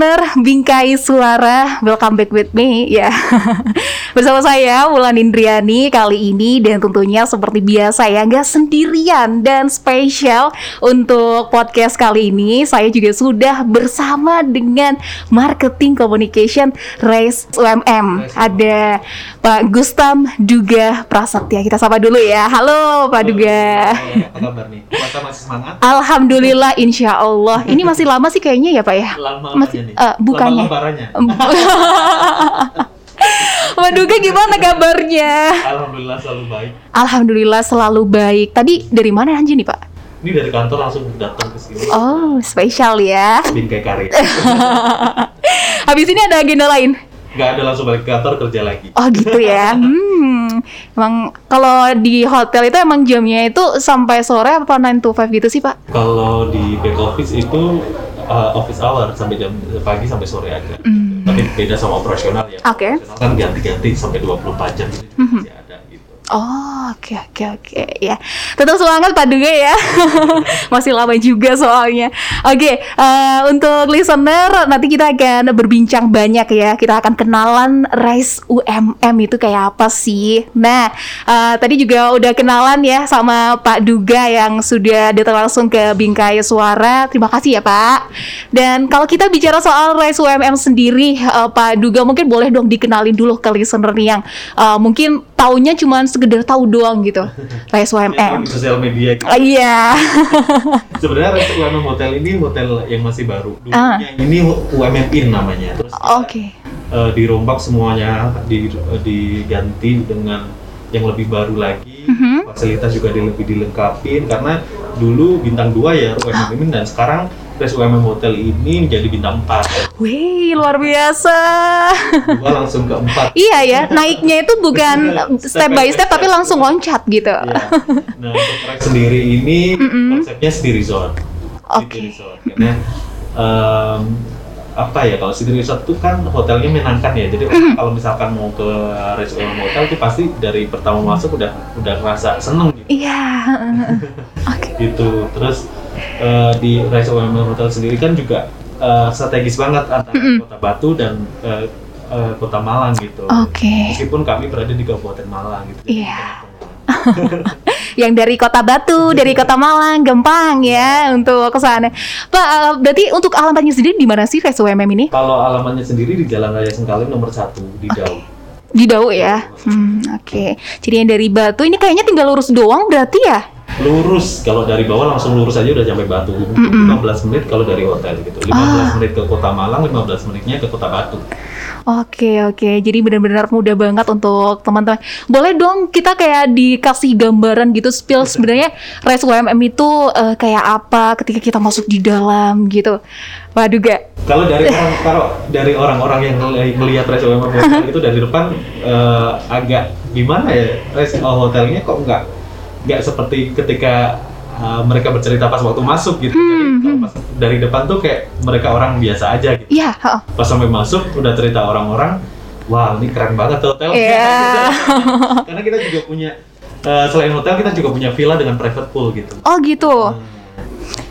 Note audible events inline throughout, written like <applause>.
listener Bingkai Suara, welcome back with me ya. <laughs> Bersama saya Wulan Indriani kali ini dan tentunya seperti biasa ya nggak sendirian dan spesial untuk podcast kali ini saya juga sudah bersama dengan marketing communication Race UMM. Ada Pak Gustam Duga Prasetya. Kita sapa dulu ya. Halo Pak Duga. Apa kabar nih? Puasa masih semangat? Alhamdulillah insya Allah. <laughs> Ini masih lama sih kayaknya ya Pak ya. Lama Masih, eh, bukannya. Lama <laughs> <laughs> Duga gimana kabarnya? Alhamdulillah selalu baik. Alhamdulillah selalu baik. Tadi dari mana Anji nih Pak? Ini dari kantor langsung datang ke sini. Oh, spesial ya. Bingkai karya. <laughs> Habis ini ada agenda lain. Gak ada langsung balik ke kantor kerja lagi. Oh gitu ya. <laughs> Hmm. Emang kalau di hotel itu emang jamnya itu sampai sore apa 9 to 5 gitu sih Pak? Kalau di back office itu uh, office hour sampai jam pagi sampai sore aja. Hmm. Tapi beda sama operasional ya. Oke. Operasional kan ganti-ganti sampai 24 jam gitu masih ada gitu. Oh, oke oke oke ya. Tetap semangat Pak Duga ya. <laughs> Masih lama juga soalnya. Oke, eh, untuk listener nanti kita akan berbincang banyak ya. Kita akan kenalan Rise UMM itu kayak apa sih. Nah, eh, tadi juga udah kenalan ya sama Pak Duga yang sudah datang langsung ke Bingkai Suara. Terima kasih ya, Pak. Dan kalau kita bicara soal Rise UMM sendiri, eh, Pak Duga mungkin boleh dong dikenalin dulu ke listener yang eh, mungkin taunya cuma sekedar tahu doang gitu. Ya, UMM. di sosial media gitu. Ah, Iya. <laughs> Sebenarnya Rest UMM Hotel ini hotel yang masih baru. Ah. Dulunya ini UMM Inn namanya. Terus Oke. eh, dirombak semuanya, di, eh, diganti dengan yang lebih baru lagi. Mhm. Fasilitas juga di- lebih dilengkapin karena dulu bintang 2 ya UMM Inn dan sekarang Rest UMM Hotel ini menjadi bintang 4. Wih, luar biasa. Dua langsung ke 4. iya ya, naiknya itu bukan step by step tapi langsung loncat gitu. Iya. Nah, untuk Rest sendiri ini konsepnya city resort. Oke. City resort. Karena em, apa ya kalau city resort itu kan hotelnya menyenangkan ya. Jadi Mm-hmm. kalau misalkan mau ke restoran hotel itu pasti dari pertama masuk udah udah ngerasa seneng gitu. Iya. <laughs> Oke. gitu. Terus eh, di restoran hotel sendiri kan juga eh, strategis banget antara Mm-mm. kota Batu dan eh, eh, kota Malang gitu. Oke. Meskipun kami berada di Kabupaten Malang gitu. Iya. tengah-tengah. <laughs> Yang dari Kota Batu, dari Kota Malang, gampang ya untuk ke sana. Pak, berarti untuk alamatnya sendiri di mana sih Rise UMM ini? Kalau alamannya sendiri di Jalan Raya Sengkaling nomor satu di Dau. Di Dau ya. Hmm, oke. Jadi yang dari Batu ini kayaknya tinggal lurus doang berarti ya? Lurus kalau dari bawah langsung lurus aja udah sampai Batu. Mm-mm. 15 menit kalau dari hotel gitu. 15 Ah. menit ke Kota Malang, 15 menitnya ke Kota Batu. Oke oke, jadi benar-benar mudah banget untuk teman-teman. Boleh dong kita kayak dikasih gambaran gitu spill sebenarnya Rise UMM itu eh, kayak apa ketika kita masuk di dalam gitu. Waduh gak? Kalau dari <laughs> orang kalau dari orang-orang yang ngelihat restoran hotel <laughs> itu dari depan eh, agak gimana ya? Restoran hotelnya kok nggak nggak seperti ketika eh, mereka bercerita pas waktu masuk gitu. Jadi Hmm, kalau pas dari depan tuh kayak mereka orang biasa aja gitu. Iya. heeh. pas sampai masuk udah cerita orang-orang wah ini keren banget hotel Iya. <laughs> karena kita juga punya eh, selain hotel kita juga punya villa dengan private pool gitu Oh gitu. Hmm.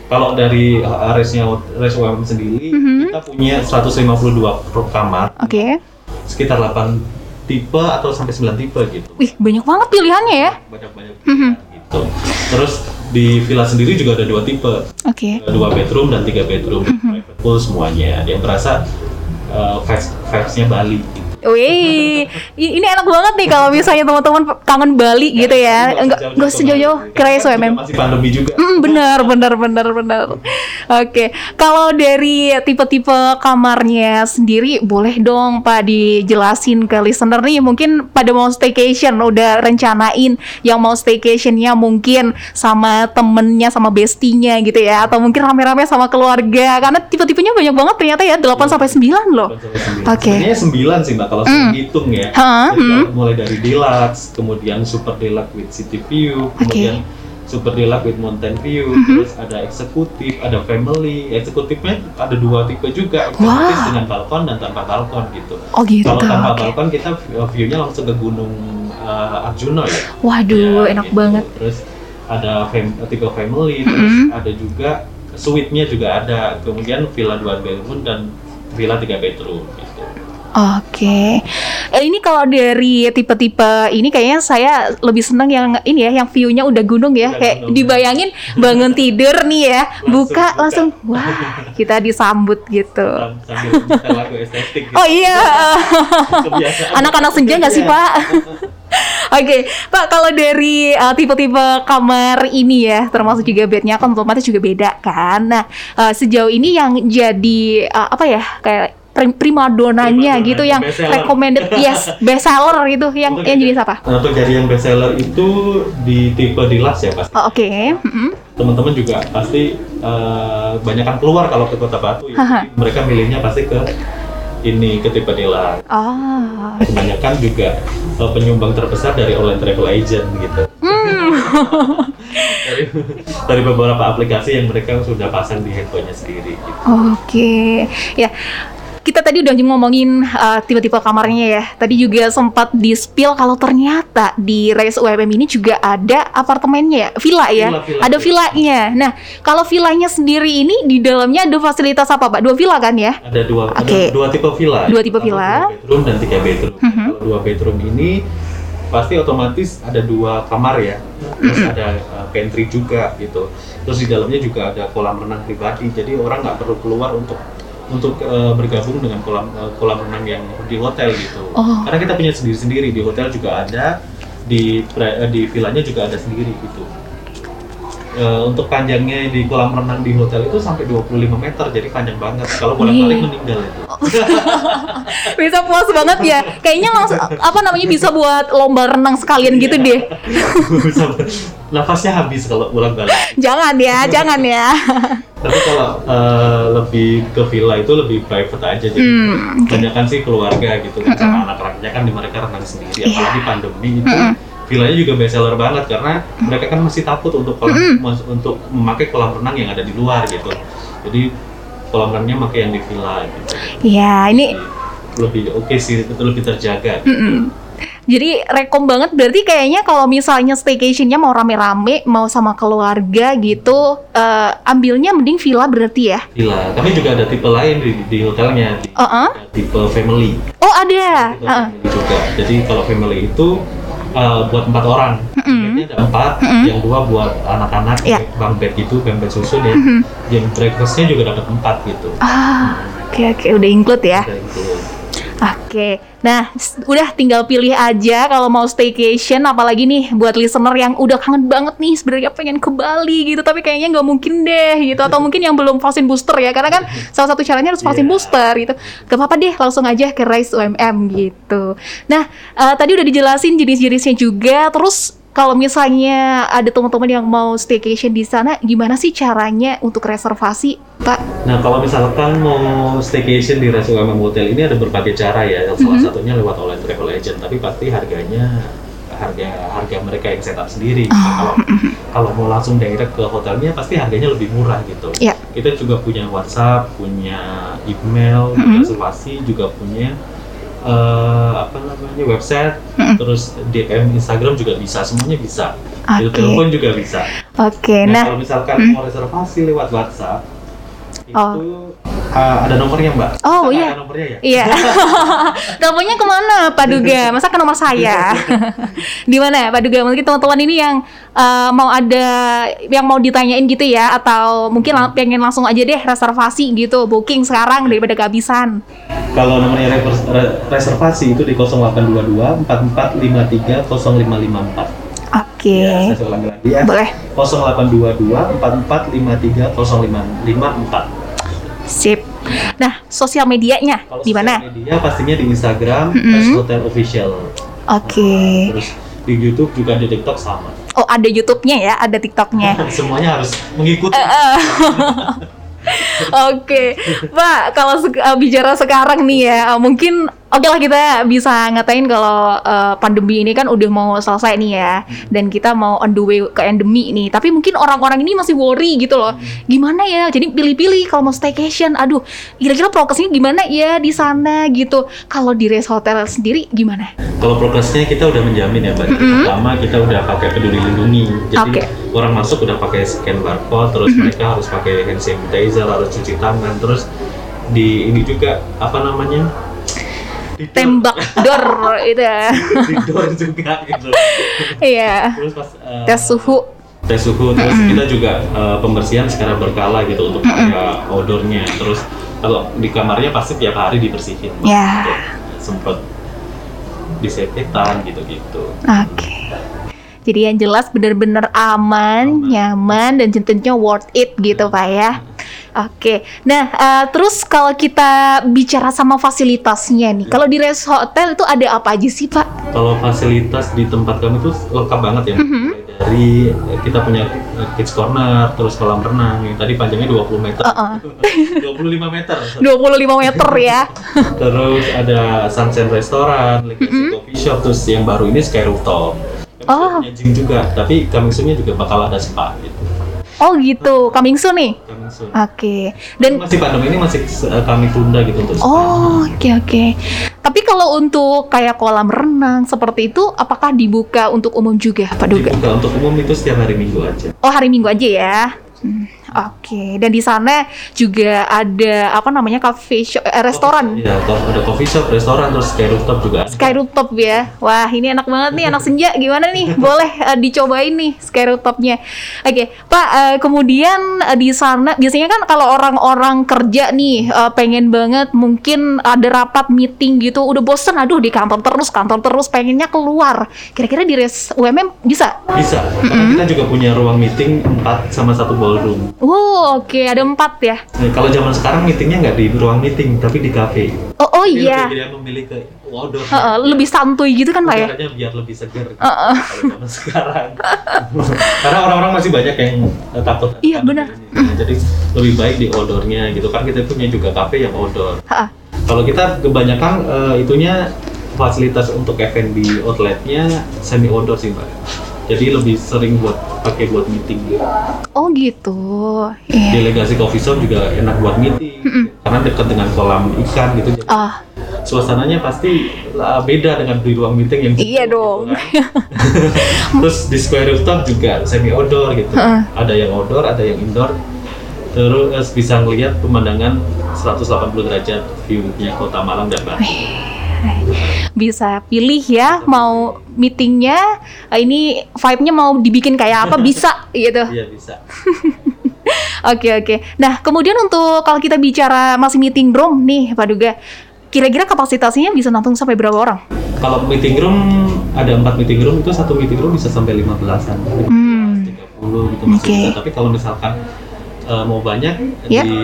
kalau dari uh, resnya res UMM sendiri Mhm. kita punya 152 per kamar Oke. sekitar 8 tipe atau sampai 9 tipe gitu Wih banyak banget pilihannya ya. banyak-banyak Mhm. gitu terus di villa sendiri juga ada dua tipe Oke. dua bedroom dan tiga bedroom Mhm. private pool semuanya yang berasa uh, vibes vibesnya Bali gitu. Wih, ini enak banget nih kalau misalnya teman-teman kangen Bali gitu ya. Enggak enggak sejauh-jauh Kan juga UMM. Masih pandemi juga. Hmm, benar, benar, benar, benar. Oke, kalau dari tipe-tipe kamarnya sendiri, boleh dong Pak dijelasin ke listener nih. Mungkin pada mau staycation, udah rencanain yang mau staycationnya mungkin sama temennya, sama bestinya gitu ya, atau mungkin rame-rame sama keluarga. Karena tipe-tipenya banyak banget ternyata ya, 8 sampai 9 loh. Oke. Sebenarnya 9 sih Mbak kalau Hmm. saya hitung ya. Ha, Jadi hmm. kalau mulai dari deluxe, kemudian super deluxe with city view, kemudian super deluxe with mountain view, Mhm. terus ada eksekutif, ada family. Eksekutifnya ada dua tipe juga, eksekutif Wah. dengan balkon dan tanpa balkon gitu. Oh gitu. Kalau tanpa oke. balkon kita view-nya langsung ke Gunung uh, Arjuna ya. Waduh, Ya, enak gitu. banget. Terus ada fam tipe family, Mm-mm. terus ada juga suite-nya juga ada. Kemudian villa dua bedroom dan villa tiga bedroom gitu. Oke, Eh, ini kalau dari tipe-tipe ini kayaknya saya lebih seneng yang ini ya, yang view-nya udah gunung ya, Udah kayak gunung, ya. dibayangin bangun tidur nih ya, Langsung buka buka. langsung, wah kita disambut gitu. Gitu. Oh iya, anak-anak senja nggak sih. Pak? <laughs> Oke, Pak kalau dari uh, tipe-tipe kamar ini ya, termasuk juga bednya kan otomatis juga beda kan. Nah, uh, sejauh ini yang jadi uh, apa ya kayak primadonanya Primadona, gitu yang best recommended <laughs> yes best seller gitu yang Untuk yang jadi- jenis apa? Nah, Untuk jadi yang best seller itu di tipe Dilas ya pasti. Oh, Oke, mm-mm. Teman-teman juga pasti eh, banyak kan keluar kalau ke Kota Batu ya. Jadi mereka milihnya pasti ke ini ke tipe Dilas. Ah, Kebanyakan juga eh, penyumbang terbesar dari online travel agent gitu. Hmm. <laughs> dari, dari beberapa aplikasi yang mereka sudah pasang di handphonenya sendiri gitu. Oke, ya. Kita tadi udah ngomongin uh, tipe-tipe kamarnya ya. Tadi juga sempat di spill kalau ternyata di Race UMM ini juga ada apartemennya ya, villa ya. Villa, villa, ada villa. villanya. Nah, kalau villanya sendiri ini di dalamnya ada fasilitas apa, Pak? Dua villa kan ya? Ada dua Oke. ada dua tipe villa. Dua tipe villa. Dua bedroom dan tiga bedroom. Mhm. Kalau dua bedroom ini pasti otomatis ada dua kamar ya. Terus ada uh, pantry juga gitu. Terus di dalamnya juga ada kolam renang pribadi. Jadi orang nggak perlu keluar untuk untuk uh, bergabung dengan kolam uh, kolam renang yang di hotel gitu. Oh. Karena kita punya sendiri-sendiri di hotel juga ada, di pre- eh, di villanya juga ada sendiri gitu. Eh, untuk panjangnya di kolam renang di hotel itu sampai 25 meter, jadi panjang banget. Kalau bolak-balik Wih. meninggal itu. <laughs> Bisa puas banget ya. Kayaknya langsung apa namanya bisa buat lomba renang sekalian gitu Iya. deh. <laughs> Nafasnya habis kalau bolak-balik. Jangan ya, jangan ya. <laughs> Tapi kalau eh, lebih ke villa itu lebih private aja, jadi Hmm, oke. kebanyakan sih keluarga gitu. kan Sama anak-anaknya kan di mereka renang sendiri. Iya. Apalagi pandemi itu. Villanya juga best seller banget karena mereka kan masih takut untuk kolam, mas- untuk memakai kolam renang yang ada di luar gitu. Jadi kolam renangnya pakai yang di villa gitu. Ya, ini lebih oke sih itu lebih terjaga Mm-mm. Jadi rekom banget berarti kayaknya kalau misalnya staycationnya mau rame-rame, mau sama keluarga gitu, eh, ambilnya mending villa berarti ya? Villa. Tapi juga ada tipe lain di, di hotelnya, di, Uh-uh. tipe family. Oh ada. Tipe Uh-uh. family juga. Jadi kalau family itu uh, buat empat orang, bednya ada empat, yang dua buat anak-anak, Iya. bang bed gitu, bang bed susun ya. Yang breakfastnya juga dapat empat gitu. Ah, oke oke udah include ya. Kayak gitu. Oke. Nah, udah tinggal pilih aja kalau mau staycation apalagi nih buat listener yang udah kangen banget nih sebenarnya pengen ke Bali gitu tapi kayaknya nggak mungkin deh gitu atau mungkin yang belum vaksin booster ya karena kan <laughs> salah satu caranya harus vaksin Iya. booster gitu. Gak apa-apa deh langsung aja ke Rise UMM gitu. Nah, eh, tadi udah dijelasin jenis-jenisnya juga terus kalau misalnya ada teman-teman yang mau staycation di sana, gimana sih caranya untuk reservasi, Pak? Nah kalau misalkan mau staycation di UMM Hotel ini ada berbagai cara ya. Salah Mhm. satunya lewat online travel agent, tapi pasti harganya harga harga mereka yang setup sendiri. Oh, Nah, kalau kalau mau langsung direct ke hotelnya pasti harganya lebih murah gitu. Iya. Kita juga punya WhatsApp, punya email, Mhm. reservasi, juga punya eh, apa namanya website, Mhm. terus DM Instagram juga bisa, semuanya bisa. Oke. telepon juga bisa. Oke, Nah, nah, kalau misalkan hmm. mau reservasi lewat WhatsApp, itu Oh. Uh, ada nomornya Mbak. Oh, nggak iya. Ada nomornya ya? Iya. <laughs> Teleponnya ke mana Pak Duga? Masa ke nomor saya? <laughs> Di mana Pak Duga? Mungkin teman-teman ini yang eh, mau ada yang mau ditanyain gitu ya atau mungkin lang- pengen langsung aja deh reservasi gitu, booking sekarang daripada kehabisan. Kalau nomornya reservasi itu di 0822 4453 0554. Oke. Ya, saya ulangi lagi ya. Boleh. 0822 4453 0554. Sip. Nah, sosial medianya Kalau di mana? sosial media pastinya di Instagram Mm-mm. Res Hotel Official. Oke. Terus di YouTube juga di TikTok sama. Oh, ada YouTube-nya ya, ada TikTok-nya. <laughs> Semuanya harus mengikuti. Eh, <laughs> Oke, Pak. Kalau sek- eh, bicara sekarang nih ya, mungkin oke lah kita bisa ngatain kalau eh, pandemi ini kan udah mau selesai nih ya, dan kita mau on the way ke endemi nih. Tapi mungkin orang-orang ini masih worry gitu loh. Gimana ya? Jadi pilih-pilih kalau mau staycation. Aduh, kira-kira prokesnya gimana ya di sana gitu. Kalau di Res Hotel sendiri gimana? Kalau progresnya kita udah menjamin ya, Mbak. Mm-mm. Pertama kita udah pakai peduli lindungi. Jadi Oke. orang masuk udah pakai scan barcode, terus mereka harus pakai hand sanitizer, harus cuci tangan, terus di ini juga apa namanya. Tembak door itu ya. di door juga gitu Iya. terus pas eh, Tes suhu. tes suhu terus kita juga eh, pembersihan secara berkala gitu untuk kayak odornya terus kalau di kamarnya pasti tiap hari dibersihin Ya. Untuk semprot disinfektan gitu-gitu Oke. Jadi yang jelas benar-benar aman, Aman. nyaman dan tentunya worth it gitu Pak ya. Oke. Nah, eh, terus kalau kita bicara sama fasilitasnya nih, kalau di Res Hotel itu ada apa aja sih Pak? Kalau fasilitas di tempat kami itu lengkap banget ya. Mhm. Mulai Dari eh, kita punya eh, kids corner, terus kolam renang yang tadi panjangnya 20 meter. Uh-uh. <laughs> 25 meter. 25 meter ya. <laughs> Terus ada sunset restoran, legacy coffee shop, terus yang baru ini sky rooftop. Kami. Oh. juga, tapi soon-nya juga bakal ada spa gitu. Oh gitu, coming soon nih. Coming soon. Oke. Dan masih pandemi ini masih eh, kami tunda gitu untuk. Oh, oke oke. Tapi kalau untuk kayak kolam renang seperti itu, apakah dibuka untuk umum juga, Pak Duga? Dibuka untuk umum itu setiap hari Minggu aja. Oh, hari Minggu aja ya. Hmm, oke. Dan di sana juga ada apa namanya cafe shop, eh, restoran. Iya, ada coffee shop, restoran, terus sky rooftop juga. Sky rooftop ya. Wah, ini enak banget nih anak senja. Gimana nih? <laughs> Boleh eh, dicobain nih sky rooftopnya. Oke, Pak. eh, kemudian eh, di sana biasanya kan kalau orang-orang kerja nih eh, pengen banget mungkin ada rapat meeting gitu, udah bosen. Aduh di kantor terus, kantor terus, pengennya keluar. Kira-kira di res UMM bisa? Bisa, karena kita juga punya ruang meeting 4 sama satu ballroom. Wow, oke ada empat ya. Nah, kalau zaman sekarang meetingnya nggak di ruang meeting, tapi di cafe. Oh, oh Jadi iya. lebih dia memilih ke outdoor. Heeh, lebih santuy gitu kan Pak ya? Biar lebih segar. gitu, Heeh. Kalau zaman sekarang. <laughs> karena orang-orang masih banyak yang eh, takut. Iya, benar. Nah, jadi lebih baik di outdoornya gitu kan kita punya juga cafe yang outdoor. Heeh. Kalau kita kebanyakan eh, itunya fasilitas untuk F&B outletnya semi outdoor sih mbak. Jadi lebih sering buat pakai buat meeting. gitu. Oh gitu. Iya. Delegasi coffee shop juga enak buat meeting karena dekat dengan kolam ikan gitu. Jadi Ah, suasananya pasti lah, beda dengan di ruang meeting yang Iya gitu dong. kan. <laughs> Terus di square rooftop juga semi outdoor gitu. Heeh. Ada yang outdoor, ada yang indoor. Terus bisa ngelihat pemandangan 180 derajat view-nya kota Malang dan Batu. Bisa pilih ya mau meetingnya eh, ini vibe-nya mau dibikin kayak apa <laughs> bisa gitu. Iya bisa. <laughs> Oke oke. Nah kemudian untuk kalau kita bicara masih meeting room nih Pak Duga, kira-kira kapasitasnya bisa nampung sampai berapa orang? Kalau meeting room ada empat meeting room itu satu meeting room bisa sampai 15-an. Hmm. 30 gitu masih bisa. Tapi kalau misalkan eh, mau banyak Yep. di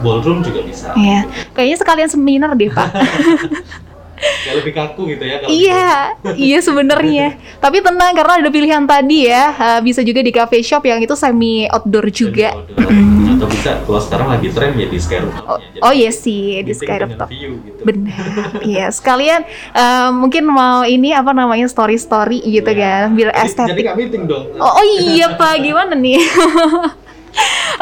ballroom juga bisa. Iya. Kayaknya sekalian seminar deh Pak. <laughs> Ya lebih kaku gitu ya kalau Iya, iya sebenarnya. <laughs> Tapi tenang karena ada pilihan tadi ya. eh, bisa juga di cafe shop yang itu semi outdoor juga. outdoor. Atau bisa kalau sekarang lagi tren ya di sky rooftop. Oh, oh iya sih di Meeting sky dengan rooftop. view gitu. Benar, <laughs> iya sekalian eh, mungkin mau ini apa namanya story story gitu Iya. kan, biar Jadi- Jadi estetik. nggak meeting dong. Oh, oh iya <laughs> pak, gimana nih?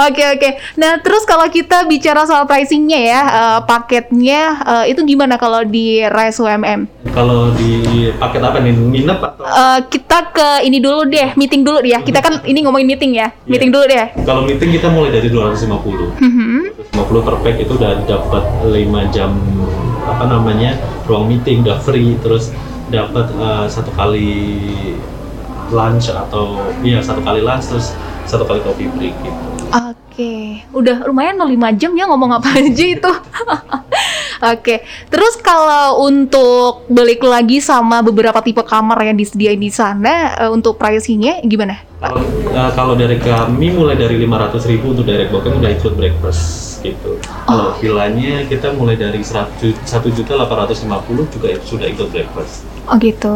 Oke oke. Nah terus kalau kita bicara soal pricingnya ya, eh, paketnya eh, itu gimana kalau di Rise UMM? Kalau di paket apa nih? Nginep atau? Eh, kita ke ini dulu deh, meeting dulu ya. Kita kan ini ngomongin meeting ya, meeting Iya. dulu deh. Kalau meeting kita mulai dari 250. Mhm. 250 per pack itu udah dapat 5 jam apa namanya ruang meeting udah free terus dapat eh, satu kali lunch atau iya satu kali lunch terus satu kali coffee break gitu. Oke, udah lumayan loh 5 jam ya ngomong apa aja itu. <laughs> Oke, terus kalau untuk balik lagi sama beberapa tipe kamar yang disediain di sana eh, untuk pricingnya gimana? Kalau eh, kalau dari kami mulai dari 500.000 untuk direct booking udah ikut breakfast gitu. Kalau villanya kita mulai dari 1 juta 850 juga sudah ikut breakfast. Oh gitu.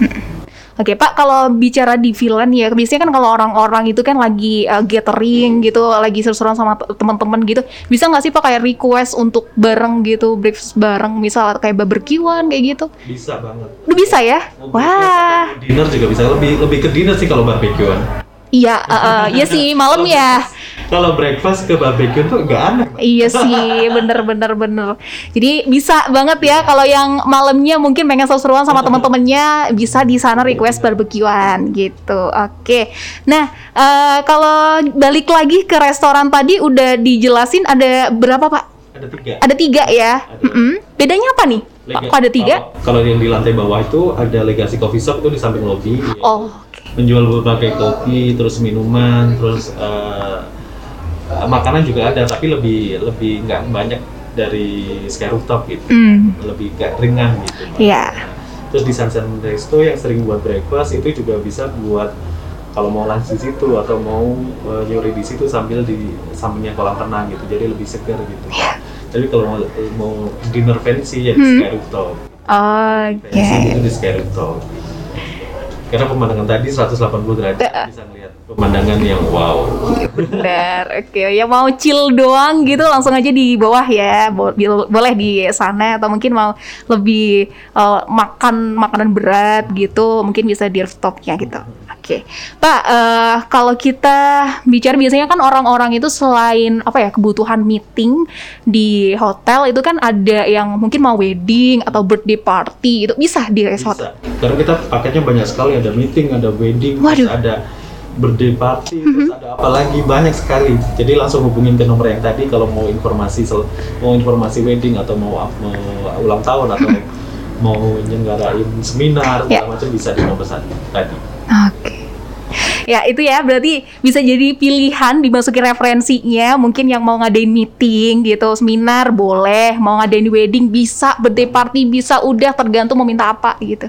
Mm. Oke Pak, kalau bicara di villa nih ya, biasanya kan kalau orang-orang itu kan lagi uh, gathering gitu, lagi seru-seruan sama teman-teman gitu, bisa nggak sih Pak kayak request untuk bareng gitu, breakfast bareng, misal kayak barbekyuan kayak gitu? Bisa banget. Udah bisa ya? Mau Wah, Dinner juga bisa lebih lebih ke dinner sih kalau barbekyuan. iya, uh, uh, iya <laughs> sih malam ya. Kalau breakfast ke barbecue tuh nggak aneh. Iya <laughs> sih, bener-bener bener. Jadi bisa banget ya kalau yang malamnya mungkin pengen seru-seruan sama teman-temannya bisa di sana request barbekyuan gitu. Oke. Nah, eh, kalau balik lagi ke restoran tadi udah dijelasin ada berapa Pak Ada tiga. Ada tiga ya. Ada. Mm-mm. Bedanya apa nih? Lega- Kok ada tiga? Kalau, kalau yang di lantai bawah itu ada Legacy Coffee Shop itu di samping lobby. ya. Oh, oke. Menjual berbagai kopi, terus minuman, terus eh, eh, makanan juga ada, tapi lebih lebih nggak banyak dari Sky Rooftop gitu. Hmm. Lebih kayak ringan gitu. Iya. Terus di Sunset Resto yang sering buat breakfast itu juga bisa buat kalau mau lunch di situ atau mau uh, nyuri di situ sambil di sampingnya kolam renang gitu. Jadi lebih segar gitu. Tapi kalau mau, mau dinner fancy ya di Hmm. Sky Rooftop. Oke. Fancy itu di Sky Rooftop. Karena pemandangan tadi 180 derajat Eh. bisa ngeliat pemandangan yang wow. Benar. Oke, ya mau chill doang gitu langsung aja di bawah ya. Bo- Boleh di sana atau mungkin mau lebih eh, makan makanan berat gitu, mungkin bisa di rooftopnya gitu. Oke, Pak. eh, kalau kita bicara biasanya kan orang-orang itu selain apa ya kebutuhan meeting di hotel itu kan ada yang mungkin mau wedding atau birthday party itu bisa di resort. Bisa. Karena kita paketnya banyak sekali, ada meeting, ada wedding, Waduh. Mhm. ada birthday party, terus ada apa lagi banyak sekali. Jadi langsung hubungin ke nomor yang tadi kalau mau informasi mau informasi wedding atau mau, mau ulang tahun atau mau nyenggarain seminar segala macam bisa di nomor satu tadi. Oke. Ya itu ya berarti bisa jadi pilihan dimasukin referensinya. Mungkin yang mau ngadain meeting gitu seminar boleh. Mau ngadain wedding bisa. Birthday party bisa. Udah tergantung mau minta apa gitu.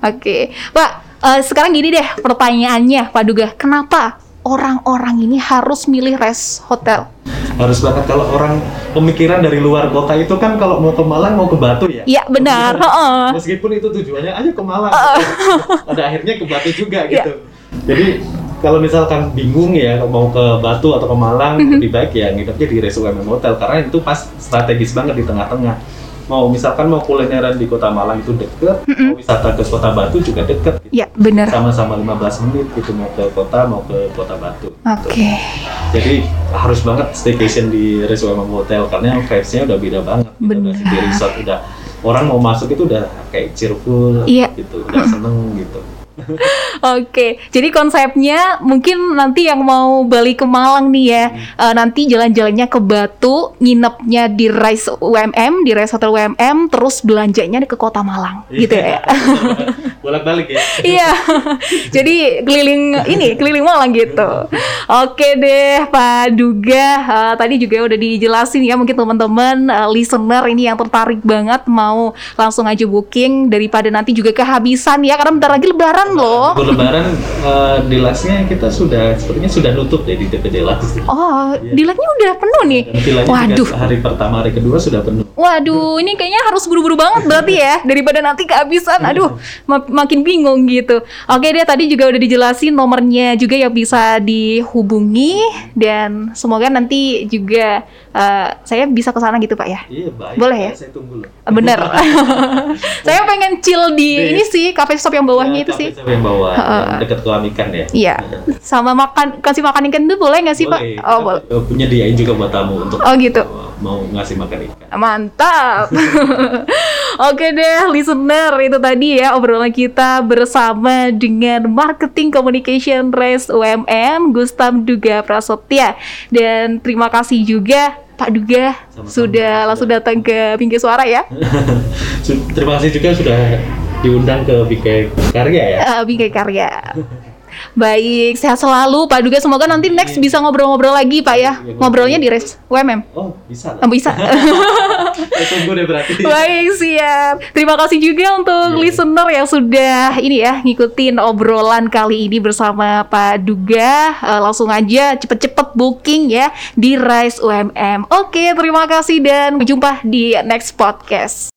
Oke. Pak eh, sekarang gini deh pertanyaannya Pak Duga kenapa orang-orang ini harus milih rest hotel Harus banget kalau orang pemikiran dari luar kota itu kan kalau mau ke Malang mau ke Batu ya. Iya benar heeh. Meskipun itu tujuannya ayo ke Malang. <laughs> Pada akhirnya ke Batu juga Iya. gitu. Jadi kalau misalkan bingung ya mau ke Batu atau ke Malang Mhm. lebih baik ya nginepnya di Res UMM Hotel karena itu pas strategis banget di tengah-tengah. Mau misalkan mau kulineran di Kota Malang itu deket, mau wisata ke Kota Batu juga deket. Gitu. Iya benar Sama-sama 15 menit gitu mau ke kota mau ke Kota Batu. Oke Gitu. Jadi harus banget staycation di Res UMM Hotel karena vibes-nya udah beda banget. Gitu. Udah di resort udah orang mau masuk itu udah kayak cheerful Iya. gitu, udah seneng gitu. <laughs> Oke, jadi konsepnya mungkin nanti yang mau balik ke Malang nih ya, eh, nanti jalan-jalannya ke Batu, nginepnya di Rise UMM, di Rise Hotel UMM, terus belanjanya ke Kota Malang, gitu ya. <laughs> Bolak-balik ya. Iya, <laughs> jadi keliling ini keliling Malang gitu. Oke deh, Pak Duga. eh, tadi juga udah dijelasin ya, mungkin teman-teman eh, listener ini yang tertarik banget mau langsung aja booking daripada nanti juga kehabisan ya, karena bentar lagi Lebaran loh. Libur Lebaran eh, di lasnya kita sudah sepertinya sudah nutup deh di DPD las. Oh, dilatnya udah penuh nih. Waduh. hari pertama hari kedua sudah penuh. Waduh, ini kayaknya harus buru-buru banget berarti ya <laughs> daripada nanti kehabisan. Aduh, ma- makin bingung gitu. Oke deh, tadi juga udah dijelasin nomornya juga yang bisa dihubungi dan semoga nanti juga eh, saya bisa ke sana gitu Pak ya. Iya baik. Boleh ya? Saya tunggu loh. Bener. <laughs> <laughs> saya pengen chill di Di- ini sih cafe shop yang bawahnya Ya, itu sih. Cafe yang bawah, Heeh. yang dekat kolam ikan ya. Iya. Sama makan kasih makan ikan itu boleh nggak sih Pak? Boleh. Oh Kita boleh. Punya diain juga buat tamu untuk Oh gitu. mau ngasih makan ikan. Mantap. <laughs> Oke deh, listener, itu tadi ya obrolan kita bersama dengan Marketing Communication Race UMM Gustam Duga Prasetya. Dan terima kasih juga Pak Duga Sama-sama. sudah langsung datang ke Pinggir Suara ya. <laughs> Terima kasih juga sudah diundang ke Bingkai Karya ya. Eh, Bingkai Karya. Baik, sehat selalu Pak Duga. Semoga nanti next bisa ngobrol-ngobrol lagi Pak ya. Ngobrolnya di Race UMM. Oh bisa Oh, lah. bisa. <laughs> Saya tunggu deh berarti. Baik, siap. Terima kasih juga untuk Iya. listener yang sudah ini ya ngikutin obrolan kali ini bersama Pak Duga. Eh, langsung aja cepet-cepet booking ya di Rise UMM. Oke, terima kasih dan jumpa di next podcast.